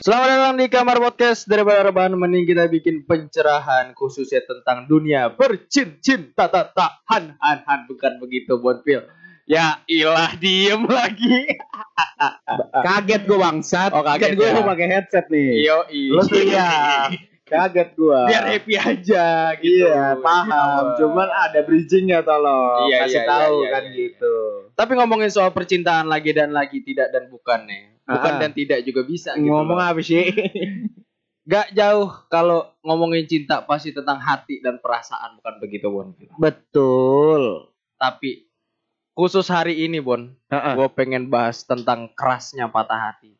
Selamat datang di kamar podcast daripada rebahan mending kita bikin pencerahan khususnya tentang dunia bercinta tak tak han han han bukan begitu Bonpil. Ya ilah diem lagi. Kaget gue bangsat. Oh, kaget Kan gue ya. mau pakai headset nih. Yo Lu tuh ya. Kaget gue. Biar happy aja gitu. Iya, paham. Iya. Cuman ada bridgingnya tolong. Iya, Kasih iya, tahu iya, iya, kan iya. gitu. Tapi ngomongin soal percintaan lagi dan lagi tidak dan bukan nih. Bukan Ah. dan tidak juga bisa gitu. Ngomong loh. apa sih? Gak jauh kalau ngomongin cinta pasti tentang hati dan perasaan bukan begitu Bonpil. Betul. Tapi khusus hari ini Bon, Heeh. gue pengen bahas tentang kerasnya patah hati,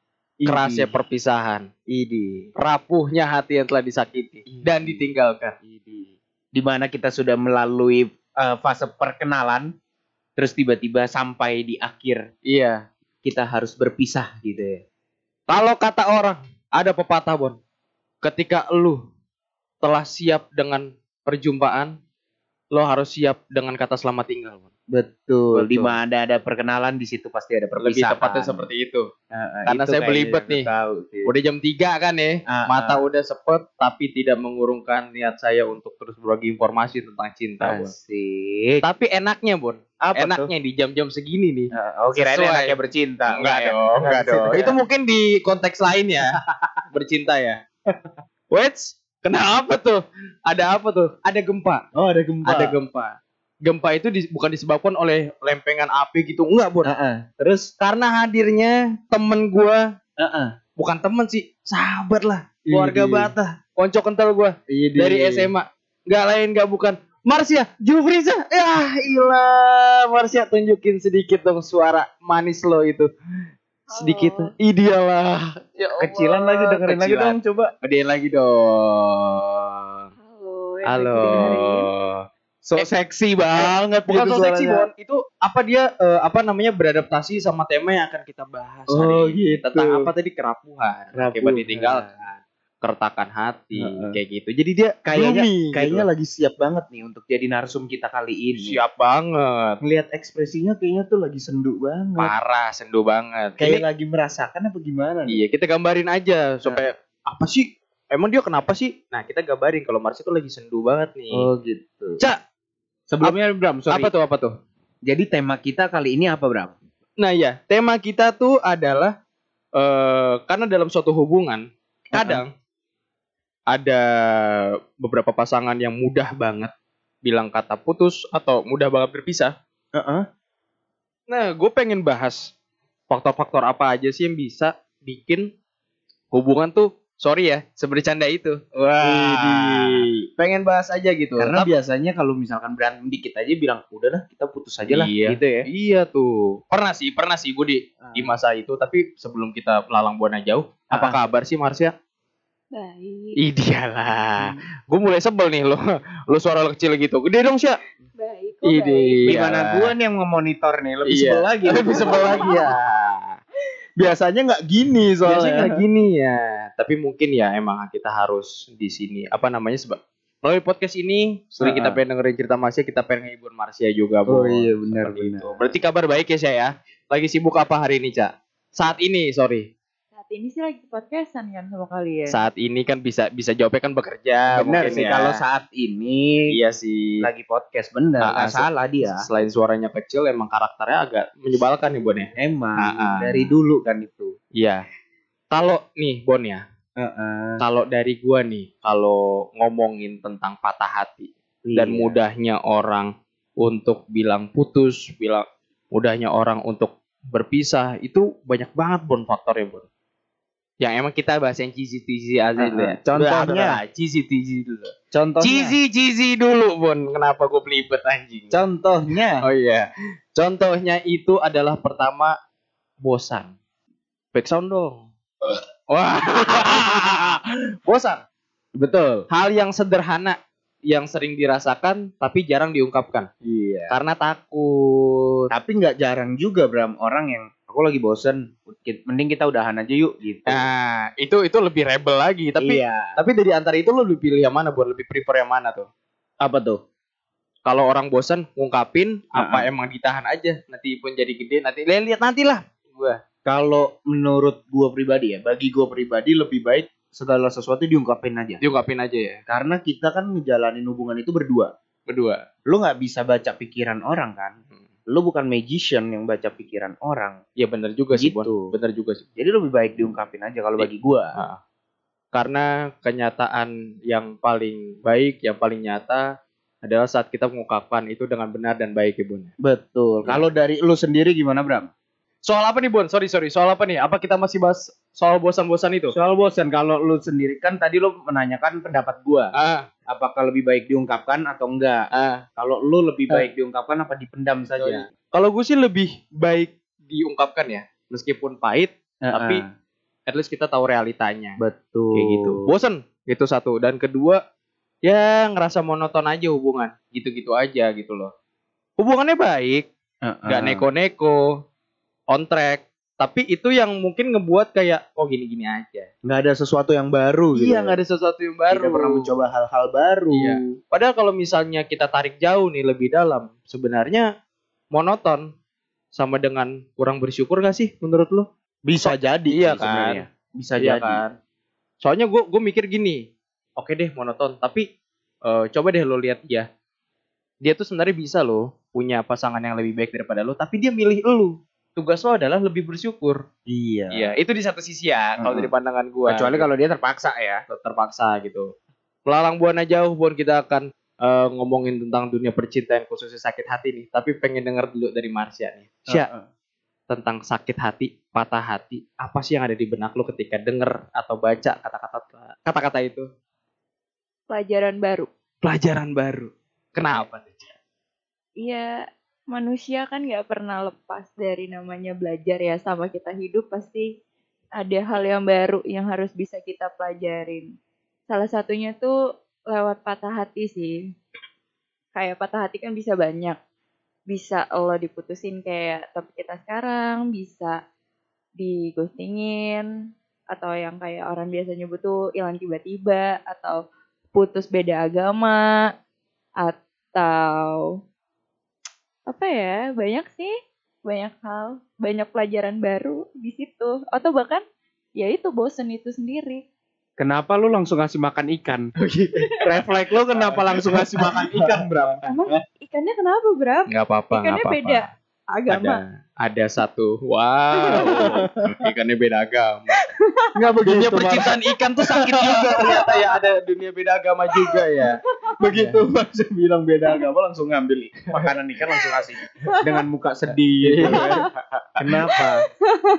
kerasnya perpisahan, Idi. rapuhnya hati yang telah disakiti Idi. dan ditinggalkan. Idi. Di mana kita sudah melalui eh, fase perkenalan, terus tiba-tiba sampai di akhir Iya. kita harus berpisah gitu ya. Kalau kata orang, ada pepatah Bon, ketika lu telah siap dengan perjumpaan, lo harus siap dengan kata selamat tinggal. Betul. Betul. Di mana ada perkenalan di situ pasti ada Lebih perpisahan. tepatnya seperti itu. Heeh, Karena itu saya belibet nih. Tahu sih. Udah jam 3 kan ya, Ah, mata ah. udah sepet, tapi tidak mengurungkan niat saya untuk terus berbagi informasi tentang cinta. Bon. Asik. Tapi enaknya Bon, Apa tuh? enaknya di jam-jam segini nih. Oh, kirain Sesuai. enaknya bercinta. Enggak ya? dong, enggak dong. Itu Itu mungkin di konteks lain ya. Bercinta ya. Wait, kenapa tuh? Ada apa tuh? Ada gempa. Oh, ada gempa. Ada gempa. Gempa itu dis- bukan disebabkan oleh lempengan api gitu, enggak, Bon. Heeh. Terus karena hadirnya temen gua, Heeh. bukan temen sih, sahabat lah, keluarga Idih. Batah, konco kental gua Idih. dari SMA. Enggak lain enggak bukan Marsya Jufriza. Ya ilah, Marsya tunjukin sedikit dong suara manis lo itu. Sedikit. Halo. Idealah. Ya Allah. Kecilan lagi dengerin lagi Kecilan. dong coba. Gedein lagi dong. Halo. Halo. lagi. So Eh, seksi banget Bukan gitu so seksi. Bon. Itu apa dia eh, apa namanya beradaptasi sama tema yang akan kita bahas Oh, hari ini. gitu. Tentang apa tadi kerapuhan, Kerapuhan. akibat ditinggalkan, keretakan hati, Heeh. kayak gitu. Jadi dia Kayaknya gloomy kayaknya gitu. lagi siap banget nih untuk jadi narsum kita kali ini. siap banget. Ngelihat ekspresinya kayaknya tuh lagi sendu banget. Parah, sendu banget. Kayak Ini- lagi merasakan apa gimana nih? Iya, kita gambarin aja supaya apa sih? Emang dia kenapa sih? Nah, kita gambarin kalau Mars itu lagi sendu banget nih. Oh gitu. Cak, Sebelumnya Bram, sorry. apa tuh apa tuh? Jadi tema kita kali ini apa Bram? Nah, ya, tema kita tuh adalah eh karena dalam suatu hubungan kadang ada beberapa pasangan yang mudah banget bilang kata putus atau mudah banget berpisah. Heeh. Nah, gue pengen bahas faktor-faktor apa aja sih yang bisa bikin hubungan tuh sorry ya sebercanda itu. Widih. Pengen bahas aja gitu. Karena Tapi- biasanya kalau misalkan berantem dikit aja bilang udahlah kita putus aja lah Iya. gitu ya. Iya tuh. Pernah sih, pernah sih gue di Ah. di masa itu. Tapi sebelum kita melalang buana jauh, apa Ah. kabar sih Marsya? Baik. Idialah. Gue mulai sebel nih lo. Lo suara lo kecil gitu. Gede dong Sya. Baik. Ide. baik. Gimana Iyalah. gua nih yang ngemonitor nih lebih Iya. sebel lagi. Lebih sebel lagi ya. Biasanya nggak gini soalnya. Biasanya nggak gini ya. Tapi mungkin ya emang kita harus di sini. Apa namanya sebab melalui podcast ini sering kita pengen dengerin cerita Marsya, kita pengen ngehibur Marsya juga, Bon. Oh iya, benar, benar. itu. Berarti kabar baik ya Sya ya. Lagi sibuk apa hari ini, Cak? Saat ini, sorry. Ini sih lagi podcastan kan sama kalian. Saat ini kan bisa bisa jawabnya kan bekerja. Benar sih ya. kalau saat ini Iya sih. lagi podcast bener Ah, nggak ah, salah dia. Selain suaranya kecil, emang karakternya agak menyebalkan nih Bon ya. Emang Ah, ah. dari dulu kan itu. Iya. Kalau nih Bon ya, Heeh. kalau dari gua nih, kalau ngomongin tentang patah hati dan Iya. mudahnya orang untuk bilang putus, bilang mudahnya orang untuk berpisah, itu banyak banget Bon faktornya Bon. Yang emang kita bahas yang cheesy cheesy aja dulu ya. Contohnya? Cheesy cheesy dulu. Contohnya. Cheesy cheesy dulu Bon. Kenapa gue belibet anjing? Contohnya. Oh iya. Contohnya itu adalah pertama bosan. Back sound dong. Wah. bosan. Betul. Hal yang sederhana yang sering dirasakan tapi jarang diungkapkan Iya. karena takut. Tapi nggak jarang juga Bram orang yang aku lagi bosen, mending kita udahan aja yuk gitu. Nah, itu itu lebih rebel lagi, tapi iya. tapi dari antara itu lo lebih pilih yang mana buat lebih prefer yang mana tuh? Apa tuh? Kalau orang bosan ngungkapin apa Ah, emang ditahan aja nanti pun jadi gede nanti lihat lihat nanti lah gua Kalau menurut gua pribadi ya, bagi gua pribadi lebih baik segala sesuatu diungkapin aja. Diungkapin aja ya. Karena kita kan ngejalanin hubungan itu berdua. Berdua. Lu nggak bisa baca pikiran orang kan. Hmm. Lu bukan magician yang baca pikiran orang. Ya bener juga sih, Bon. Gitu. Bener juga sih. Jadi lebih baik diungkapin aja kalau bagi gua. Ah. Karena kenyataan yang paling baik, yang paling nyata adalah saat kita mengungkapkan itu dengan benar dan baik ya, Bun. Betul. Ya. Kalau dari lu sendiri gimana, Bram? Soal apa nih, Bon? Sorry, sorry. Soal apa nih? Apa kita masih bahas soal bosan-bosan itu? Soal bosan kalau lu sendiri kan tadi lu menanyakan pendapat gua. Ah, Apakah lebih baik diungkapkan atau enggak? ah. Kalau lu lebih Ah. baik diungkapkan apa dipendam saja? Kalau gue sih lebih baik diungkapkan ya, meskipun pahit, Tapi- Heeh. at least kita tahu realitanya. betul. Kayak gitu. Bosen, itu satu. Dan kedua, ya ngerasa monoton aja hubungan. Gitu-gitu aja gitu loh. Hubungannya baik, Heeh. nggak neko-neko, on track. Tapi itu yang mungkin ngebuat kayak, oh gini-gini aja. nggak ada sesuatu yang baru gitu. Iya, nggak ada sesuatu yang baru. Tidak pernah mencoba hal-hal baru. Iya. Padahal kalau misalnya kita tarik jauh nih lebih dalam, sebenarnya monoton sama dengan kurang bersyukur gak sih menurut lu? Bisa jadi Iya kan? sebenarnya. Bisa Iya jadi. kan? Soalnya gue gue mikir gini, oke deh monoton, tapi eh, coba deh lo lihat dia. Dia tuh sebenarnya bisa loh punya pasangan yang lebih baik daripada lo, tapi dia milih lo. Tugas lo adalah lebih bersyukur. Iya. Iya, itu di satu sisi ya, kalau Heeh. dari pandangan gue. Kecuali kalau dia terpaksa ya. terpaksa gitu. Melalang buana jauh, Bon kita akan eh, ngomongin tentang dunia percintaan khususnya sakit hati nih. Tapi pengen denger dulu dari Marsha nih. Sya, Heeh. tentang sakit hati, patah hati, apa sih yang ada di benak lo ketika denger atau baca kata-kata kata-kata itu? Pelajaran baru. Pelajaran baru. Kenapa? Iya, manusia kan nggak pernah lepas dari namanya belajar ya. Sama kita hidup pasti ada hal yang baru yang harus bisa kita pelajarin. Salah satunya tuh lewat patah hati sih. Kayak patah hati kan bisa banyak. Bisa lo diputusin kayak topik kita sekarang, bisa digostingin, atau yang kayak orang biasa nyebut tuh hilang tiba-tiba, atau putus beda agama, atau apa ya banyak sih banyak hal banyak pelajaran baru di situ atau bahkan ya itu bosen itu sendiri Kenapa lu langsung ngasih makan ikan? Refleks lu kenapa langsung ngasih makan ikan, Bram? emang ikannya kenapa Bram Nggak apa-apa, nggak Ikannya apa-apa. beda agama Ada, ada satu, wow, ikannya beda agama. Enggak Dunia percintaan ikan tuh sakit juga ternyata ya ada dunia beda agama juga ya. Begitu Mas bilang beda agama langsung ngambil makanan ikan langsung kasih dengan muka sedih gitu kan. Kenapa?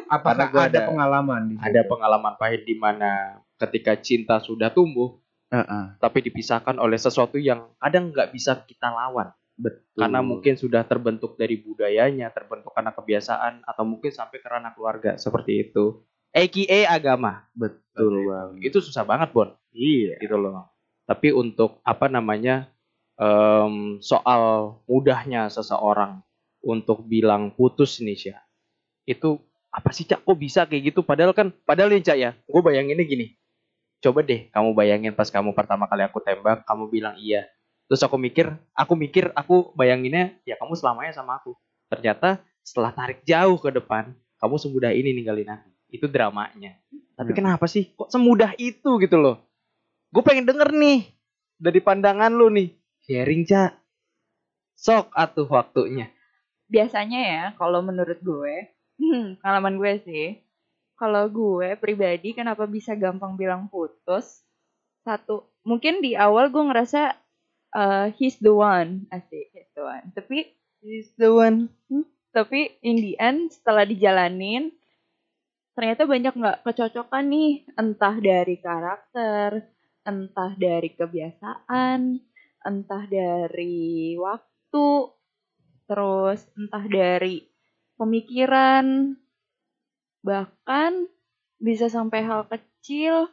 Apakah Karena ada, ada- pengalaman di Ada pengalaman pahit di mana ketika cinta sudah tumbuh, Heeh. tapi dipisahkan oleh sesuatu yang kadang nggak bisa kita lawan. Betul. Karena mungkin sudah terbentuk dari budayanya, terbentuk karena kebiasaan, atau mungkin sampai ke ranah keluarga seperti itu. AKA agama. betul bang. Itu susah banget, Bon. Iya. gitu loh. Tapi untuk apa namanya em, soal mudahnya seseorang untuk bilang putus nih Sya, itu apa sih cak kok bisa kayak gitu? Padahal kan, padahal nih cak ya, gue bayanginnya gini. Coba deh kamu bayangin pas kamu pertama kali aku tembak, kamu bilang iya. Terus aku mikir, aku mikir, aku bayanginnya ya kamu selamanya sama aku. Ternyata setelah tarik jauh ke depan, kamu semudah ini ninggalin aku. Itu dramanya. Tapi Hmm. kenapa sih kok semudah itu gitu loh? Gue pengen denger nih dari pandangan lu nih. Sharing, Cak. Sok atuh waktunya. biasanya ya kalau menurut gue hmm, pengalaman gue sih kalau gue pribadi kenapa bisa gampang bilang putus satu mungkin di awal gue ngerasa uh, he's the one asik he's the one tapi Is the one. tapi in the end setelah dijalanin ternyata banyak nggak kecocokan nih entah dari karakter entah dari kebiasaan entah dari waktu terus entah dari pemikiran bahkan bisa sampai hal kecil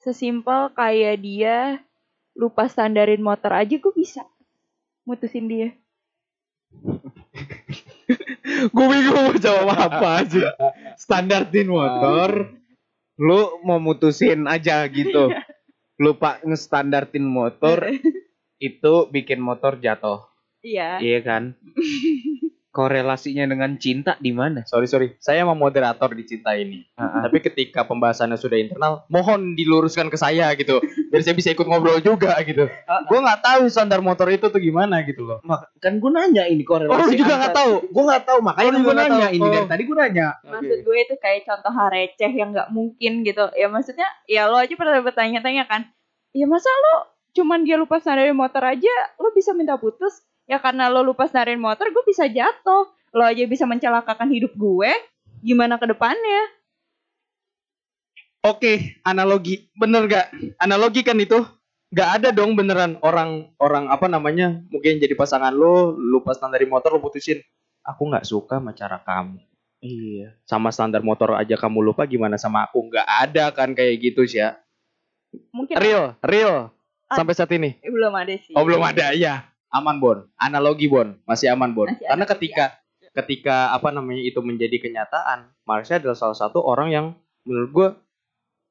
sesimpel kayak dia lupa standarin motor aja gue bisa mutusin dia Gue bingung mau jawab apa aja. Standartin motor. Lu mau mutusin aja gitu. Lupa ngestandartin motor itu bikin motor jatuh. iya Iya kan? korelasinya dengan cinta di mana? Sorry sorry, saya emang moderator di cinta ini. Tapi ketika pembahasannya sudah internal, mohon diluruskan ke saya gitu, biar saya bisa ikut ngobrol juga gitu. Gue nggak tahu standar motor itu tuh gimana gitu loh. Mak- kan gue nanya ini korelasi. Oh, lu juga nggak tahu? Gue nggak tahu makanya Oh, gue nanya tahu. ini dari Oh. tadi gue nanya. Maksud gue itu kayak contoh hal receh yang nggak mungkin gitu. Ya maksudnya ya lo aja pernah bertanya-tanya kan. Ya masa lo cuman dia lupa sandarin motor aja lo bisa minta putus? Ya karena lo lupa sandarin motor gue bisa jatuh. Lo aja bisa mencelakakan hidup gue. Gimana ke depannya? Oke, analogi bener gak? Analogi kan itu nggak ada dong beneran orang orang apa namanya mungkin jadi pasangan lo lupa standar dari motor lo putusin aku nggak suka sama cara kamu Iya. sama standar motor aja kamu lupa gimana sama aku nggak ada kan kayak gitu sih ya Mungkin real real sampai saat ini Eh, belum ada sih. oh belum ada ya aman bon analogi bon masih aman bon Masih karena ketika ketika apa namanya itu menjadi kenyataan Marsha adalah salah satu orang yang menurut gue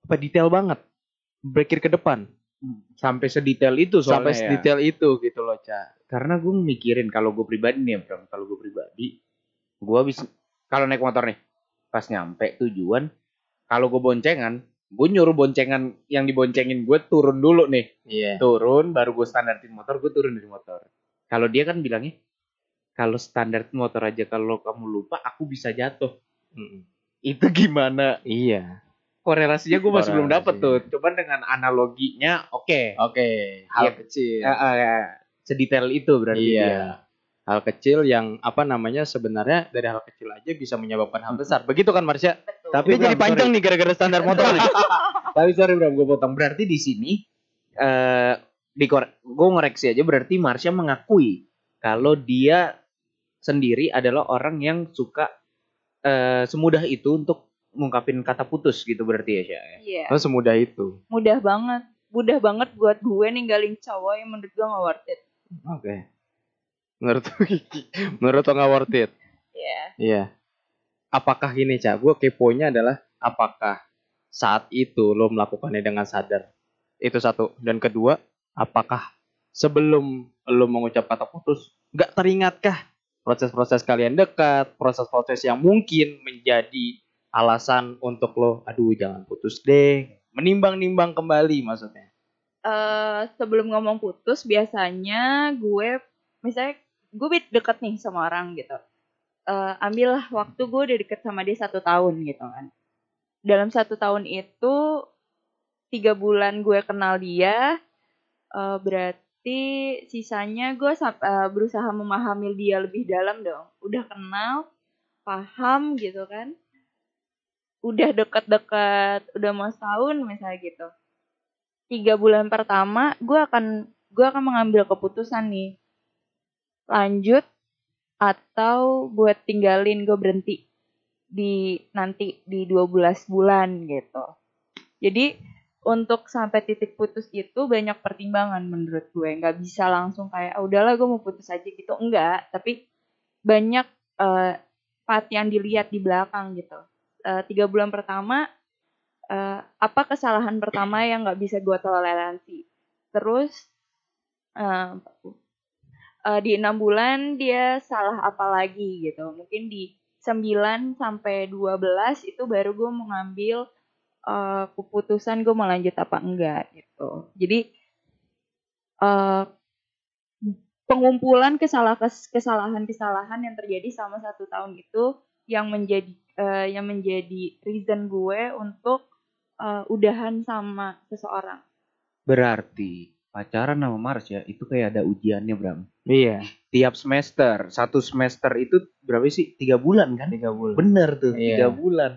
apa detail banget berpikir ke depan Sampai sedetail itu soalnya sampai ya. sedetail itu gitu loh Ca. Karena gue mikirin kalau gue pribadi nih ya, Bram. Kalau gue pribadi, gue habis kalau naik motor nih, pas nyampe tujuan, kalau gue boncengan, gue nyuruh boncengan yang diboncengin gue turun dulu nih. Iya. turun baru gue standartin motor gue turun dari motor kalau dia kan bilangnya kalau standar motor aja kalau kamu lupa aku bisa jatuh Mm-mm. itu gimana Iya. korelasinya gue masih belum dapet tuh cuman dengan analoginya oke Oke, hal Iya. kecil. Ya, eh, eh, sedetail itu berarti iya. dia. Hal kecil yang apa namanya sebenarnya dari hal kecil aja bisa menyebabkan hal besar. Begitu kan Marsha? Tapi Tapi jadi Bram, panjang nih gara-gara standar motor nih. tapi sorry bro gue potong berarti di sini eh di gue ngoreksi aja berarti Marsha mengakui kalau dia sendiri adalah orang yang suka eh semudah itu untuk ngungkapin kata putus gitu berarti ya Sya ya? Iya. Oh, semudah itu. Mudah banget. Mudah banget buat gue ninggalin cowok yang menurut gue gak worth it. Oke. Menurut menurut lo nggak worth it. Iya. Iya. Apakah gini, Cak? Gue keponya adalah apakah saat itu lo melakukannya dengan sadar? Itu satu. Dan kedua, apakah sebelum lo mengucap kata putus, nggak teringatkah proses-proses kalian dekat, proses-proses yang mungkin menjadi alasan untuk lo, aduh jangan putus deh, menimbang-nimbang kembali maksudnya. eh sebelum ngomong putus biasanya gue misalnya gue deket nih sama orang gitu Eh ambillah waktu gue udah deket sama dia satu tahun gitu kan. Dalam satu tahun itu tiga bulan gue kenal dia eh berarti sisanya gue eh, berusaha memahami dia lebih dalam dong. Udah kenal paham gitu kan. Udah deket-deket udah mau setahun misalnya gitu. Tiga bulan pertama gue akan gue akan mengambil keputusan nih. Lanjut atau gue tinggalin gue berhenti di nanti di 12 bulan gitu. Jadi untuk sampai titik putus itu banyak pertimbangan menurut gue. Nggak bisa langsung kayak "Ah, udahlah gue mau putus aja gitu. Enggak tapi banyak eh, part yang dilihat di belakang gitu. Eh, tiga bulan pertama eh, apa kesalahan pertama yang nggak bisa gue toleransi? Terus eh, eh, di enam bulan dia salah apa lagi gitu. Mungkin di 9 sampai 12 itu baru gue mengambil eh, keputusan gue mau lanjut apa enggak gitu. Jadi eh, pengumpulan kesalahan kesalahan yang terjadi selama satu tahun itu yang menjadi eh, yang menjadi reason gue untuk eh, udahan sama seseorang. Berarti pacaran sama Mars ya itu kayak ada ujiannya Bram Iya. tiap semester satu semester itu berapa sih tiga bulan kan Tiga bulan. bener tuh Iya. tiga bulan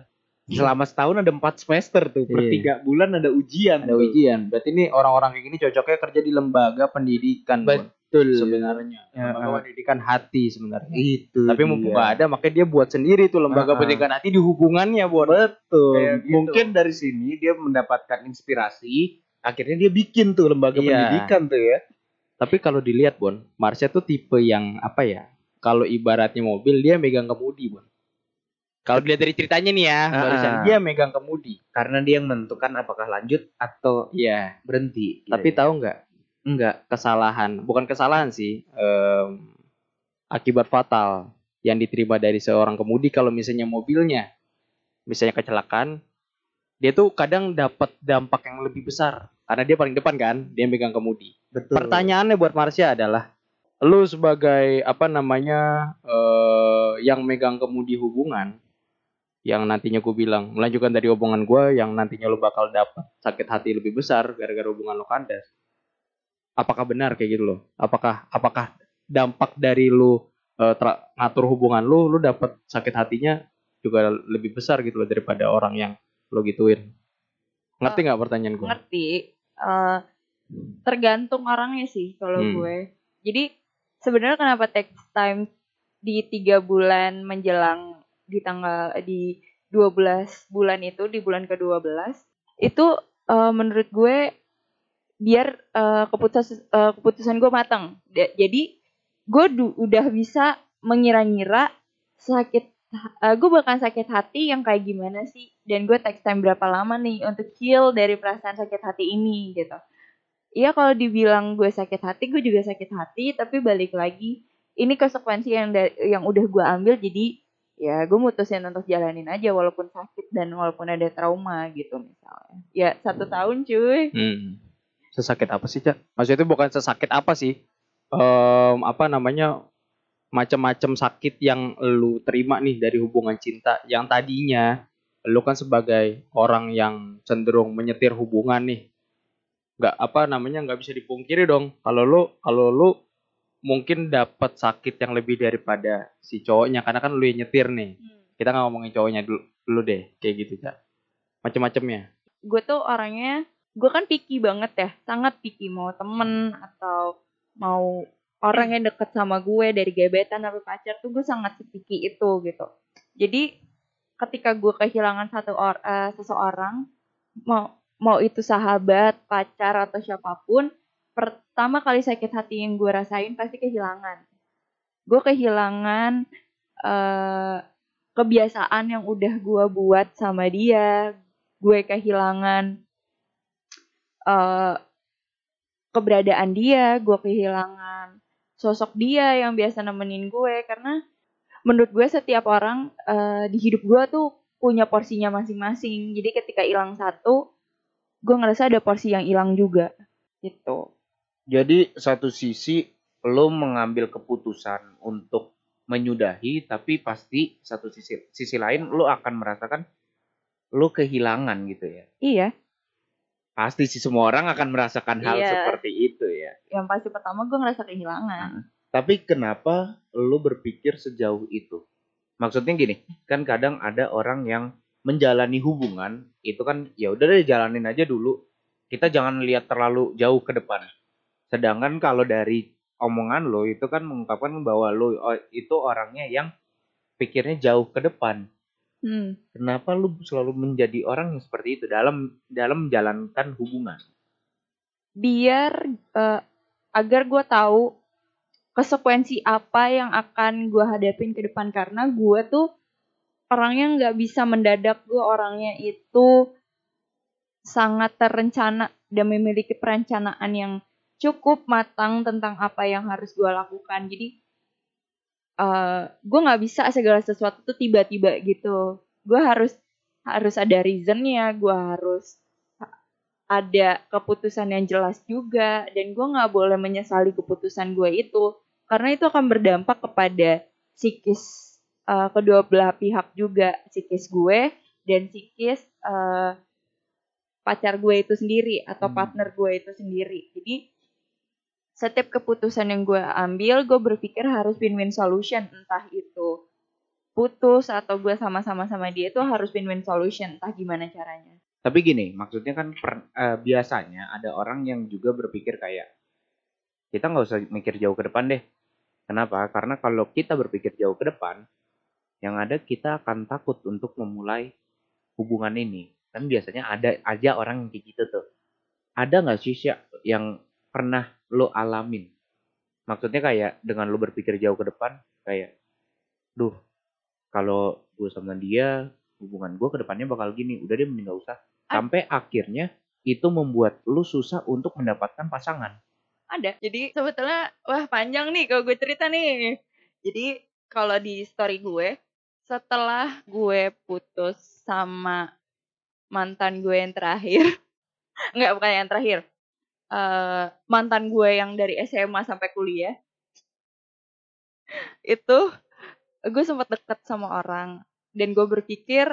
selama setahun ada empat semester tuh per Iya. tiga bulan ada ujian Ada tuh. ujian. Berarti ini orang-orang kayak gini cocoknya kerja di lembaga pendidikan. Betul sebenarnya Ya, lembaga ah. pendidikan hati sebenarnya itu tapi mumpung ada makanya dia buat sendiri tuh lembaga ah. pendidikan hati di hubungannya bon betul Kayak gitu. mungkin dari sini dia mendapatkan inspirasi akhirnya dia bikin tuh lembaga Iya. pendidikan tuh ya. Tapi kalau dilihat bon Marsha tuh tipe yang apa ya? Kalau ibaratnya mobil dia megang kemudi bon. Kalau dilihat dari ceritanya nih ya Ah, barusan ah. dia megang kemudi. Karena dia yang menentukan apakah lanjut atau iya. berhenti tapi Gitu. tahu nggak? Enggak kesalahan. Bukan kesalahan sih em, akibat fatal yang diterima dari seorang kemudi kalau misalnya mobilnya misalnya kecelakaan dia tuh kadang dapat dampak yang lebih besar. Karena dia paling depan kan dia megang kemudi. Betul. pertanyaannya buat Marsha adalah lu sebagai apa namanya eh yang megang kemudi hubungan yang nantinya gue bilang melanjutkan dari hubungan gue yang nantinya lu bakal dapat sakit hati lebih besar gara-gara hubungan lu kandas apakah benar kayak gitu loh? Apakah apakah dampak dari lu eh, tra- ngatur hubungan lu lu dapat sakit hatinya juga lebih besar gitu loh daripada orang yang lo gituin. Ngerti nggak pertanyaan gue ngerti. Eh, tergantung orangnya sih kalau Hmm. gue. Jadi sebenarnya kenapa take time di tiga bulan menjelang di tanggal di 12 bulan itu di bulan ke-12 itu eh, menurut gue biar eh, keputusan eh, keputusan gue matang jadi gue udah bisa mengira-ngira sakit eh, gue bakal sakit hati yang kayak gimana sih dan gue take time berapa lama nih untuk heal dari perasaan sakit hati ini gitu Iya kalau dibilang gue sakit hati gue juga sakit hati tapi balik lagi ini konsekuensi yang yang udah gue ambil jadi ya gue mutusin untuk jalanin aja walaupun sakit dan walaupun ada trauma gitu misalnya ya satu tahun cuy Hmm. Sesakit apa sih, Cak? Maksudnya itu bukan sesakit apa sih? Em, apa namanya? Macam-macam sakit yang lu terima nih dari hubungan cinta yang tadinya lu kan sebagai orang yang cenderung menyetir hubungan nih. nggak apa namanya nggak bisa dipungkiri dong kalau lu kalau lu mungkin dapat sakit yang lebih daripada si cowoknya karena kan lu yang nyetir nih. Kita nggak ngomongin cowoknya dulu, dulu deh kayak gitu cak macem-macemnya. Gue tuh orangnya gue kan picky banget ya sangat picky mau temen atau mau orang yang deket sama gue dari gebetan sampai pacar tuh gue sangat picky itu gitu. Jadi ketika gue kehilangan satu or eh, seseorang mau mau itu sahabat pacar atau siapa pun pertama kali sakit hati yang gue rasain pasti kehilangan. Gue kehilangan eh kebiasaan yang udah gue buat sama dia. Gue kehilangan eh keberadaan dia, gue kehilangan sosok dia yang biasa nemenin gue karena menurut gue setiap orang eh, di hidup gue tuh punya porsinya masing-masing. Jadi ketika hilang satu, gue ngerasa ada porsi yang hilang juga gitu. Jadi satu sisi lo mengambil keputusan untuk menyudahi, tapi pasti satu sisi sisi lain lo akan merasakan lo kehilangan gitu ya. Iya, Pasti sih semua orang akan merasakan hal Iya. seperti itu ya. yang pasti pertama gue ngerasa kehilangan. Tapi kenapa lo berpikir sejauh itu? Maksudnya gini, kan kadang ada orang yang menjalani hubungan itu kan ya udah deh jalanin aja dulu. Kita jangan lihat terlalu jauh ke depan. Sedangkan kalau dari omongan lo itu kan mengungkapkan bahwa lo oh, itu orangnya yang pikirnya jauh ke depan. Hmm. Kenapa lu selalu menjadi orang yang seperti itu dalam dalam menjalankan hubungan? biar eh, agar gue tahu konsekuensi apa yang akan gue hadapin ke depan karena gue tuh orangnya nggak bisa mendadak gue orangnya itu sangat terencana dan memiliki perencanaan yang cukup matang tentang apa yang harus gue lakukan jadi eh gue nggak bisa segala sesuatu tuh tiba-tiba gitu. Gue harus harus ada reasonnya gue harus ada keputusan yang jelas juga dan gue nggak boleh menyesali keputusan gue itu. Karena itu akan berdampak kepada psikis eh, kedua belah pihak juga psikis gue dan psikis eh, pacar gue itu sendiri atau Hmm. partner gue itu sendiri. Jadi setiap keputusan yang gue ambil gue berpikir harus win-win solution entah itu putus atau gue sama-sama sama dia itu harus win-win solution entah gimana caranya Tapi gini, maksudnya kan per- eh, biasanya ada orang yang juga berpikir kayak kita nggak usah mikir jauh ke depan deh. Kenapa? Karena kalau kita berpikir jauh ke depan, yang ada kita akan takut untuk memulai hubungan ini. Kan biasanya ada aja orang yang kayak gitu tuh. Ada nggak sih yang pernah lo alamin? Maksudnya kayak dengan lo berpikir jauh ke depan, kayak, duh, kalau gue sama dia hubungan gue ke depannya bakal gini, udah deh mending gak usah. Sampai akhirnya itu membuat lu susah untuk mendapatkan pasangan. ada jadi sebetulnya wah panjang nih kalau gue cerita nih jadi kalau di story gue setelah gue putus sama mantan gue yang terakhir nggak bukan yang terakhir eh mantan gue yang dari SMA sampai kuliah. Itu gue sempat deket sama orang. Dan gue berpikir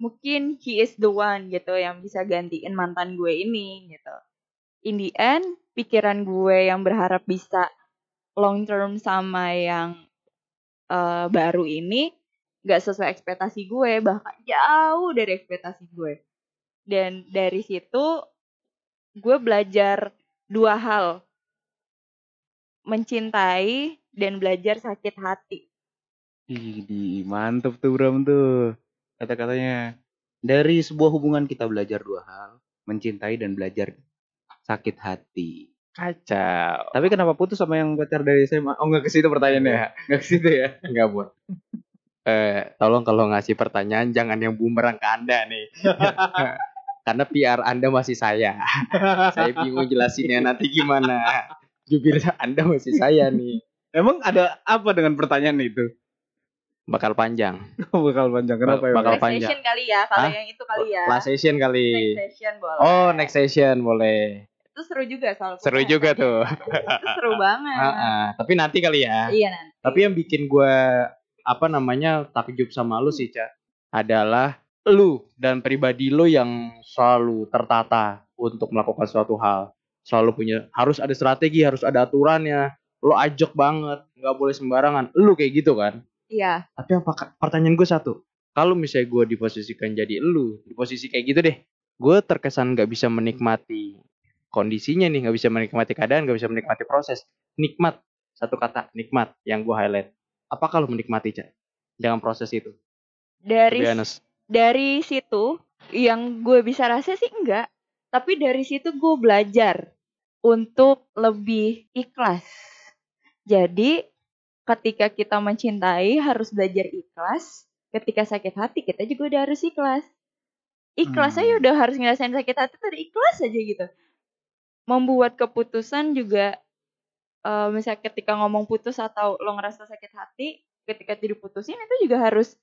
mungkin he is the one gitu yang bisa gantiin mantan gue ini gitu. In the end pikiran gue yang berharap bisa long term sama yang eh, baru ini nggak sesuai ekspektasi gue bahkan jauh dari ekspektasi gue. Dan dari situ gue belajar dua hal mencintai dan belajar sakit hati Idi, mantep tuh Bram tuh kata-katanya. Dari sebuah hubungan kita belajar dua hal, mencintai dan belajar sakit hati. Kacau. Tapi kenapa putus sama yang pacar dari SMA? Oh nggak ke situ pertanyaannya, nggak ke situ ya? Enggak, buat. Eh, tolong kalau ngasih pertanyaan jangan yang bumerang ke Anda nih. Karena PR Anda masih saya. saya bingung jelasinnya nanti gimana. Jubir Anda masih saya nih. Emang ada apa dengan pertanyaan itu? Bakal panjang. Bakal panjang kenapa ya? Bakal next panjang. session kali ya kalau Hah? yang itu kali ya Last session kali. next session boleh Oh, next session boleh. itu seru juga soal Seru punya juga tuh. itu seru banget Ah, ah. Tapi nanti kali ya. iya nanti Tapi yang bikin gue apa namanya takjub sama lu sih, Ca, adalah lu dan pribadi lu yang selalu tertata untuk melakukan suatu hal. Selalu punya harus ada strategi, harus ada aturannya. Lu ajak banget, nggak boleh sembarangan. Lu kayak gitu kan? iya Tapi apa pertanyaan gue satu. Kalau misalnya gue diposisikan jadi lu, di posisi kayak gitu deh, gue terkesan nggak bisa menikmati kondisinya nih, nggak bisa menikmati keadaan, nggak bisa menikmati proses. Nikmat, satu kata, nikmat yang gue highlight. Apa kalau menikmati, Cak? Dengan proses itu? Dari. Dari situ yang gue bisa rasa sih enggak. Tapi dari situ gue belajar untuk lebih ikhlas. Jadi ketika kita mencintai harus belajar ikhlas. Ketika sakit hati kita juga udah harus ikhlas. Ikhlas aja Hmm. udah harus ngerasain sakit hati udah ikhlas aja gitu. Membuat keputusan juga eh misalnya ketika ngomong putus atau lo ngerasa sakit hati ketika diputusin itu juga harus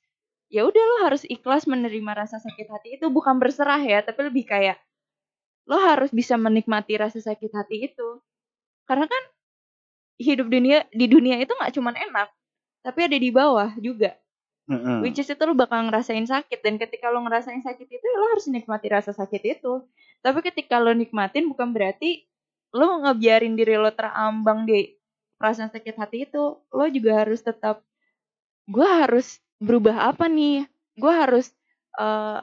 ya udah lo harus ikhlas menerima rasa sakit hati itu bukan berserah ya tapi lebih kayak lo harus bisa menikmati rasa sakit hati itu. Karena kan hidup dunia di dunia itu nggak cuman enak tapi ada di bawah juga. Mm-mm. which is itu lo bakal ngerasain sakit dan ketika lo ngerasain sakit itu ya lo harus nikmati rasa sakit itu. Tapi ketika lo nikmatin bukan berarti lo ngebiarin diri lo terambang di perasaan sakit hati itu lo juga harus tetap gue harus berubah apa nih? Gue harus eh,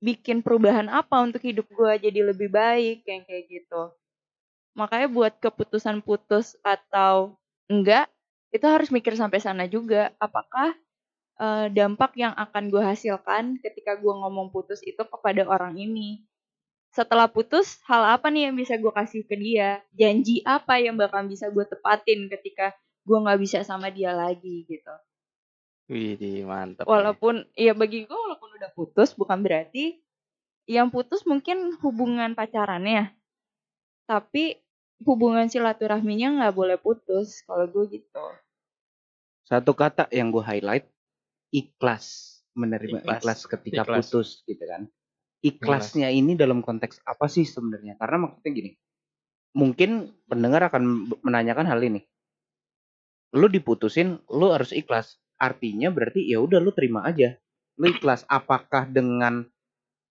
bikin perubahan apa untuk hidup gue jadi lebih baik yang kayak gitu. Makanya buat keputusan putus atau enggak itu harus mikir sampai sana juga. Apakah eh, dampak yang akan gue hasilkan ketika gue ngomong putus itu kepada orang ini? Setelah putus hal apa nih yang bisa gue kasih ke dia? Janji apa yang bakal bisa gue tepatin ketika gue nggak bisa sama dia lagi gitu Wih, mantap. walaupun ya bagi gue walaupun udah putus bukan berarti yang putus mungkin hubungan pacarannya tapi hubungan silaturahminya nggak boleh putus kalau gue gitu Satu kata yang gue highlight, ikhlas. Menerima Ikhlas. ikhlas, ketika Ikhlas. putus gitu kan. Ikhlasnya ini dalam konteks apa sih sebenarnya? Karena maksudnya gini, mungkin pendengar akan menanyakan hal ini. Lu diputusin, lu harus ikhlas. Artinya berarti ya udah lu terima aja. Lu ikhlas. Apakah dengan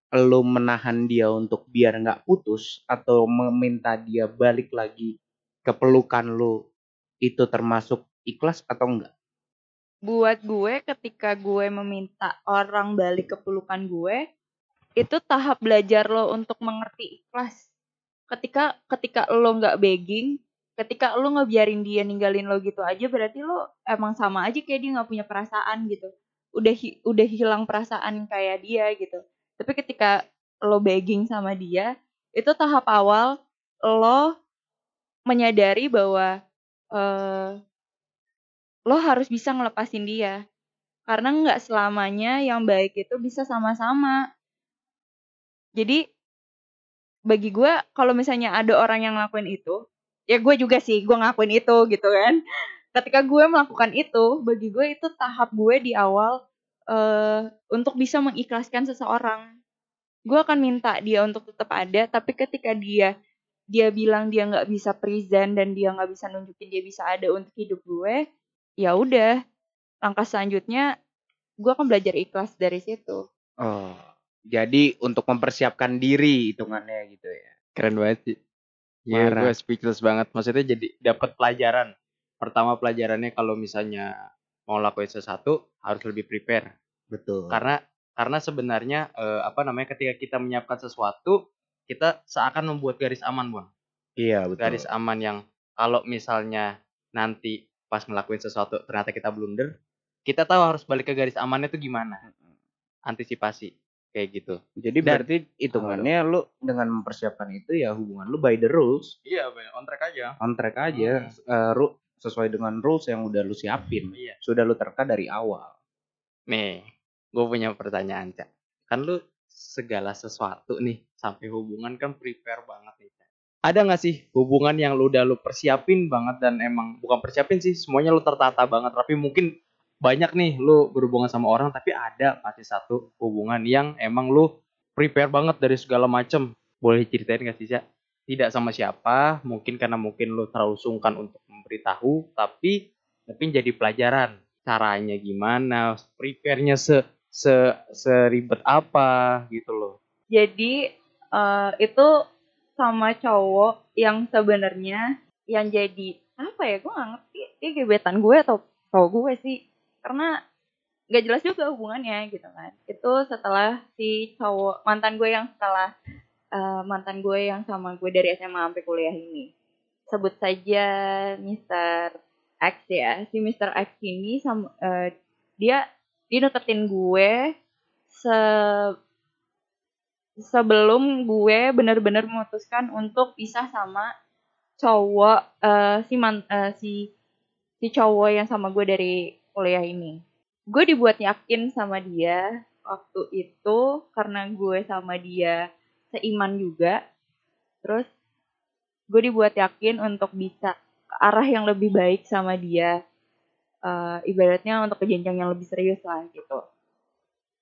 lu menahan dia untuk biar nggak putus atau meminta dia balik lagi ke pelukan lu itu termasuk ikhlas atau enggak? buat gue ketika gue meminta orang balik ke pelukan gue itu tahap belajar lo untuk mengerti ikhlas ketika ketika lo nggak begging ketika lo ngebiarin dia ninggalin lo gitu aja berarti lo emang sama aja kayak dia nggak punya perasaan gitu. Udah hi- udah hilang perasaan kayak dia gitu. Tapi ketika lo begging sama dia itu tahap awal lo menyadari bahwa eh lo harus bisa ngelepasin dia. Karena nggak selamanya yang baik itu bisa sama-sama. Jadi bagi gue kalau misalnya ada orang yang ngelakuin itu ya gue juga sih gue ngakuin itu gitu kan ketika gue melakukan itu bagi gue itu tahap gue di awal eh untuk bisa mengikhlaskan seseorang gue akan minta dia untuk tetap ada tapi ketika dia dia bilang dia nggak bisa present dan dia nggak bisa nunjukin dia bisa ada untuk hidup gue ya udah langkah selanjutnya gue akan belajar ikhlas dari situ Oh, jadi untuk mempersiapkan diri hitungannya gitu ya. Keren banget sih. Iya, Parah. gue speechless banget. Maksudnya jadi dapat pelajaran. Pertama pelajarannya kalau misalnya mau lakuin sesuatu harus lebih prepare. Betul. Karena karena sebenarnya eh, apa namanya ketika kita menyiapkan sesuatu kita seakan membuat garis aman, Bang. iya betul. Garis aman yang kalau misalnya nanti pas ngelakuin sesuatu ternyata kita blunder, kita tahu harus balik ke garis amannya itu gimana. Antisipasi kayak gitu. Jadi Dan- berarti hitungannya lu dengan mempersiapkan itu ya hubungan lu by the rules, Iya, on track aja. on track aja, eh, ru- sesuai dengan rules yang udah lu siapin. Iya. Sudah lu terka dari awal. Nih, gue punya pertanyaan, Cak. Kan lu segala sesuatu nih, sampai hubungan kan prepare banget nih, Cak. Ada nggak sih hubungan yang lu udah lu persiapin banget dan emang bukan persiapin sih, semuanya lu tertata banget, tapi mungkin banyak nih lu berhubungan sama orang, tapi ada pasti satu hubungan yang emang lu prepare banget dari segala macem. Boleh ceritain gak sih, Cak? Tidak sama siapa, mungkin karena mungkin lu terlalu sungkan untuk memberitahu, tapi tapi jadi pelajaran caranya gimana, prepare-nya se se seribet apa gitu loh. jadi eh, itu sama cowok yang sebenarnya yang jadi apa ya gue nggak ngerti dia gebetan gue atau cowok gue sih karena nggak jelas juga hubungannya gitu kan itu setelah si cowok mantan gue yang setelah eh, mantan gue yang sama gue dari SMA sampai kuliah ini sebut saja Mr. X ya si Mr. X ini sama eh, dia dia deketin gue se sebelum gue benar-benar memutuskan untuk pisah sama cowok eh, si man, eh, si si cowok yang sama gue dari kuliah ini. Gue dibuat yakin sama dia waktu itu karena gue sama dia seiman juga. Terus gue dibuat yakin untuk bisa ke arah yang lebih baik sama dia. Eh, ibaratnya untuk ke jenjang yang lebih serius lah gitu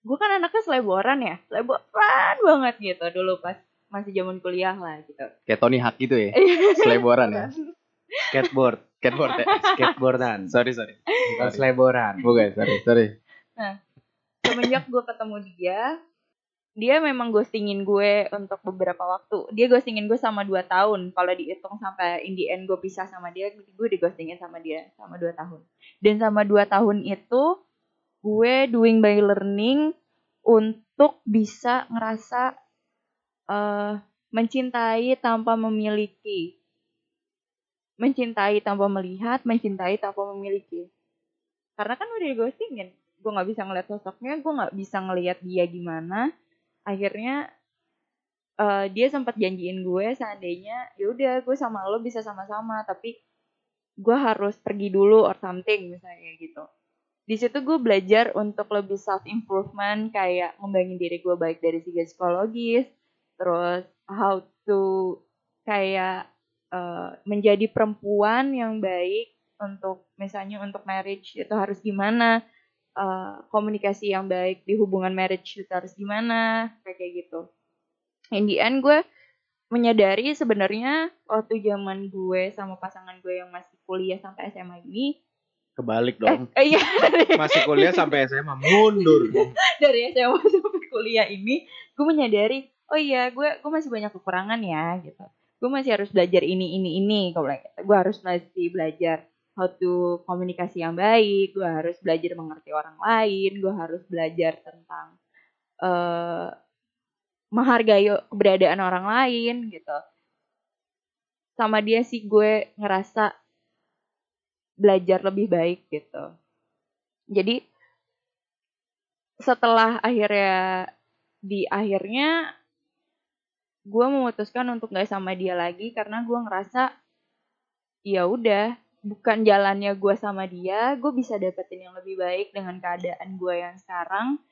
gue kan anaknya seleboran ya seleboran banget gitu dulu pas masih zaman kuliah lah gitu Kayak Tony Hawk gitu ya, seleboran ya. Skateboard, Skateboard ya. skateboardan, sorry sorry. bukan seleboran. Bukan, sorry sorry. semenjak gue ketemu dia dia memang ghostingin gue untuk beberapa waktu dia ghostingin gue sama 2 tahun kalau dihitung sampai in the end gue pisah sama dia gue di ghostingin sama dia sama 2 tahun dan sama 2 tahun itu gue doing by learning untuk bisa ngerasa eh mencintai tanpa memiliki mencintai tanpa melihat mencintai tanpa memiliki. Karena kan udah di ghostingin gue nggak bisa ngeliat sosoknya gue nggak bisa ngeliat dia gimana akhirnya eh, dia sempat janjiin gue seandainya yaudah gue sama lo bisa sama-sama tapi gue harus pergi dulu or something misalnya gitu. Di situ gue belajar untuk lebih self improvement kayak ngembangin diri gue baik dari segi psikologis terus how to kayak eh, menjadi perempuan yang baik untuk misalnya untuk marriage itu harus gimana? Eh, komunikasi yang baik di hubungan marriage itu harus gimana? Kayak gitu. In the end gue menyadari sebenarnya waktu zaman gue sama pasangan gue yang masih kuliah sampai SMA ini Kebalik eh, dong. eh, iya. Masih kuliah sampai SMA mundur. dari SMA sampai kuliah ini gue menyadari oh iya gue gue masih banyak kekurangan ya gitu gue masih harus belajar ini ini ini. Kalau gue harus masih belajar how to komunikasi yang baik gue harus belajar mengerti orang lain gue harus belajar tentang eh menghargai keberadaan orang lain gitu. Sama dia sih gue ngerasa belajar lebih baik gitu. Jadi setelah akhirnya di akhirnya gue memutuskan untuk gak sama dia lagi karena gue ngerasa ya udah bukan jalannya gue sama dia gue bisa dapetin yang lebih baik dengan keadaan gue yang sekarang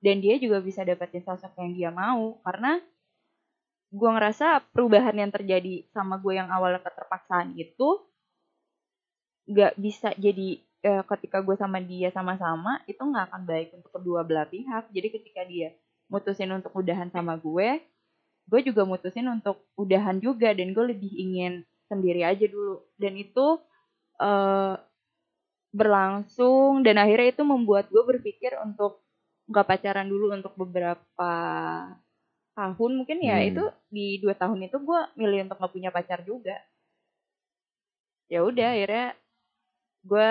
dan dia juga bisa dapetin sosok yang dia mau. Karena gue ngerasa perubahan yang terjadi sama gue yang awalnya keterpaksaan itu nggak bisa jadi eh, ketika gue sama dia sama-sama itu nggak akan baik untuk kedua belah pihak. Jadi ketika dia mutusin untuk udahan sama gue gue juga mutusin untuk udahan juga dan gue lebih ingin sendiri aja dulu. Dan itu eh berlangsung dan akhirnya itu membuat gue berpikir untuk nggak pacaran dulu untuk beberapa tahun mungkin ya. Hmm. itu di dua tahun itu gue milih untuk nggak punya pacar juga. Ya udah akhirnya gue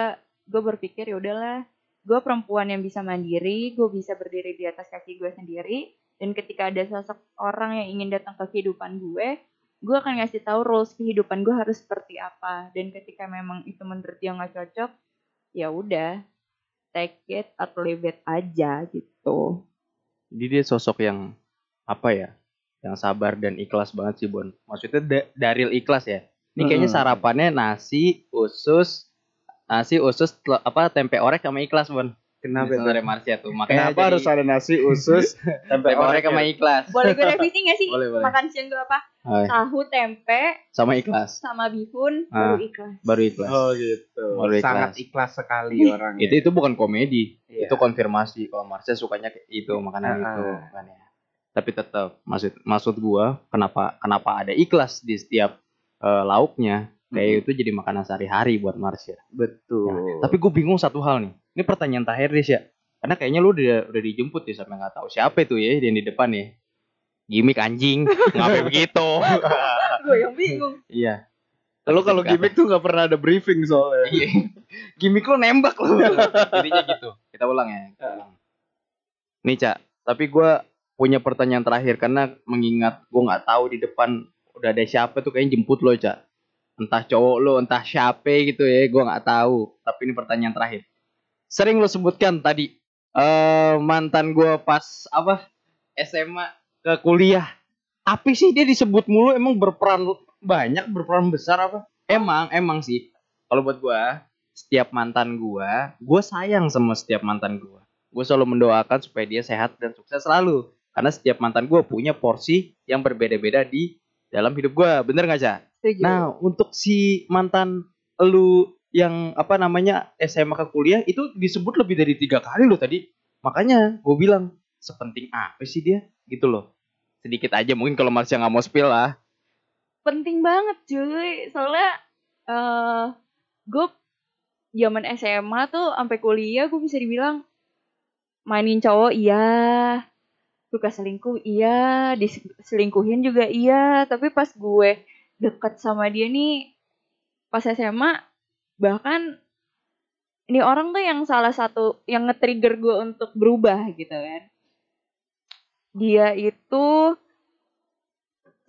gue berpikir ya udahlah gue perempuan yang bisa mandiri gue bisa berdiri di atas kaki gue sendiri dan ketika ada sosok orang yang ingin datang ke kehidupan gue gue akan ngasih tahu rules kehidupan gue harus seperti apa dan ketika memang itu menurut dia nggak cocok ya udah take it atau leave it aja gitu Jadi dia sosok yang apa ya? Yang sabar dan ikhlas banget sih, Bon. Maksudnya da Daril ikhlas ya. Ini kayaknya sarapannya nasi, usus, nasi, usus, apa tempe orek sama ikhlas, Bon. Kenapa itu? saudara Marsha tuh. Makanya Kenapa harus ada nasi usus tempe orek sama ikhlas? boleh gue revisi gak sih Boleh, boleh. makan siang gue apa Oh, tahu tempe sama ikhlas. sama bihun Ah, baru ikhlas Baru ikhlas. Oh gitu. Baru ikhlas. Sangat ikhlas sekali orangnya. Itu itu bukan komedi. Iya. Itu konfirmasi kalau Marsha sukanya kayak itu makanan Ah, itu ah. kan ya. Tapi tetap maksud maksud gua kenapa kenapa ada ikhlas di setiap eh, lauknya kayak itu jadi makanan sehari-hari buat Marsha. betul. Ya, Tapi gue bingung satu hal nih. Ini pertanyaan terakhir Riz ya. Karena kayaknya lu udah udah dijemput ya sampai nggak tahu siapa itu ya yang di depan ya. Gimik anjing. Ngapain begitu? gue yang bingung iya. Kalau kalau gimmick tuh nggak pernah ada briefing soalnya. Iya. Gimik lu nembak lu. Jadinya gitu. Kita ulang ya. Kita ulang. Nih, Cak. Tapi gua punya pertanyaan terakhir karena mengingat gua nggak tahu di depan udah ada siapa tuh kayaknya jemput lo, Cak. Entah cowok lo, entah siapa gitu ya, gua nggak tahu. Tapi ini pertanyaan terakhir. Sering lo sebutkan tadi eh mantan gua pas apa SMA ke kuliah. Tapi sih dia disebut mulu emang berperan banyak, berperan besar apa? Emang, emang sih. Kalau buat gua, setiap mantan gua, gua sayang sama setiap mantan gua. Gua selalu mendoakan supaya dia sehat dan sukses selalu. Karena setiap mantan gua punya porsi yang berbeda-beda di dalam hidup gua. Bener nggak, Ca? setuju Nah, untuk si mantan lu yang apa namanya SMA ke kuliah itu disebut lebih dari tiga kali loh tadi. Makanya gue bilang sepenting apa sih dia gitu loh. Sedikit aja mungkin kalau Marsha nggak mau spill lah. penting banget cuy soalnya eh gue zaman SMA tuh sampai kuliah gue bisa dibilang mainin cowok iya suka selingkuh iya diselingkuhin juga iya tapi pas gue deket sama dia nih pas SMA bahkan ini orang tuh yang salah satu yang nge-trigger gue untuk berubah gitu kan dia itu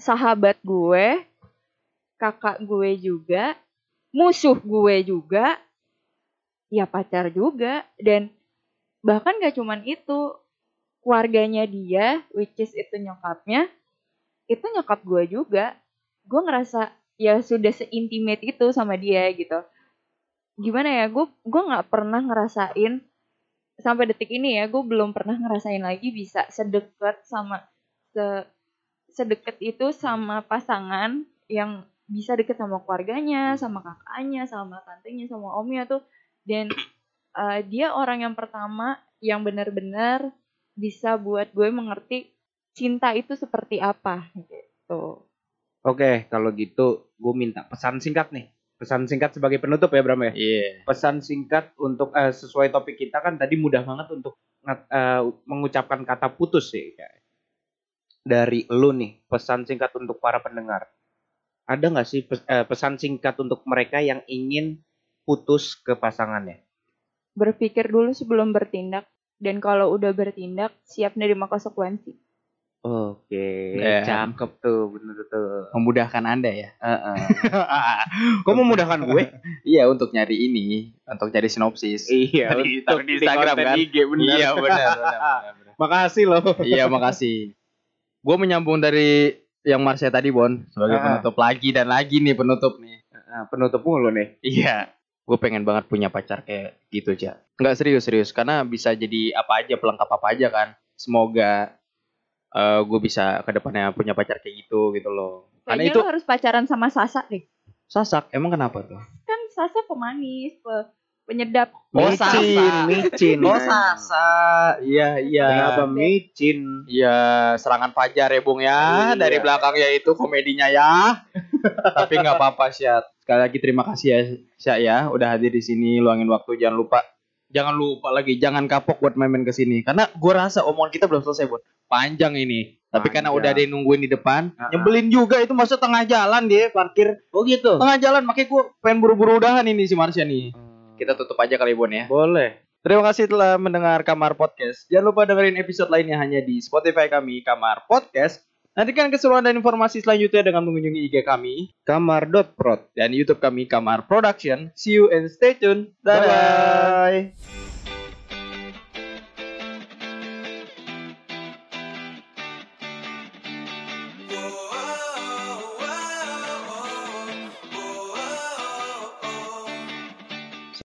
sahabat gue, kakak gue juga, musuh gue juga, ya pacar juga, dan bahkan gak cuman itu, keluarganya dia, which is itu nyokapnya, itu nyokap gue juga, gue ngerasa ya sudah seintimate itu sama dia gitu. Gimana ya, gue gue nggak pernah ngerasain sampai detik ini ya, gue belum pernah ngerasain lagi bisa sedekat sama se sedekat itu sama pasangan yang bisa deket sama keluarganya, sama kakaknya, sama tantenya, sama omnya tuh. Dan eh, dia orang yang pertama yang benar-benar bisa buat gue mengerti cinta itu seperti apa gitu. Oke, kalau gitu gue minta pesan singkat nih. Pesan singkat sebagai penutup ya Bram ya. Iya. Pesan singkat untuk eh, sesuai topik kita kan tadi mudah banget untuk eh, mengucapkan kata putus sih. Dari lu nih, pesan singkat untuk para pendengar. Ada nggak sih pes- eh, pesan singkat untuk mereka yang ingin putus ke pasangannya? Berpikir dulu sebelum bertindak dan kalau udah bertindak siap menerima konsekuensi. Oke, Ya. cakep tuh, bener tuh. Memudahkan Anda ya. Heeh. Kok memudahkan gue? iya, untuk nyari ini, untuk nyari sinopsis. iya, Tadi untuk di Instagram kan? IG, bener. Iya, benar, benar, benar, benar. Makasih loh. Iya, makasih. Gue menyambung dari yang Marsha tadi, Bon, sebagai Ah. penutup lagi dan lagi nih penutup nih. Nah, penutup mulu nih. Iya. Gue pengen banget punya pacar kayak gitu, Cak. Nggak serius-serius, karena bisa jadi apa aja, pelengkap apa aja kan. Semoga eh gue bisa ke depannya punya pacar kayak gitu, gitu loh. Karena Kayaknya itu lu harus pacaran sama Sasa deh. sasak, emang kenapa tuh? Kan Sasa pemanis, pe- penyedap. Oh, micin, Sasa. micin. Oh Sasa, iya iya. Kenapa micin? Iya serangan fajar ya Bung ya Iya. dari belakang ya itu komedinya ya. Tapi nggak apa-apa Syat. Sekali lagi terima kasih ya Syat ya udah hadir di sini luangin waktu jangan lupa jangan lupa lagi jangan kapok buat main-main ke sini karena gua rasa omongan kita belum selesai buat panjang ini. Tapi karena udah ada yang nungguin di depan, ah. nyebelin juga itu masa tengah jalan dia parkir Oh gitu. tengah jalan makanya gua pengen buru-buru udahan ini si Marsha nih. Kita tutup aja kali Bon ya. boleh. Terima kasih telah mendengar Kamar Podcast. Jangan lupa dengerin episode lainnya hanya di Spotify kami, Kamar Podcast. Nantikan keseruan dan informasi selanjutnya dengan mengunjungi IG kami Kamar.prod. dan YouTube kami, Kamar Production. See you and stay tuned. Dadah. Bye.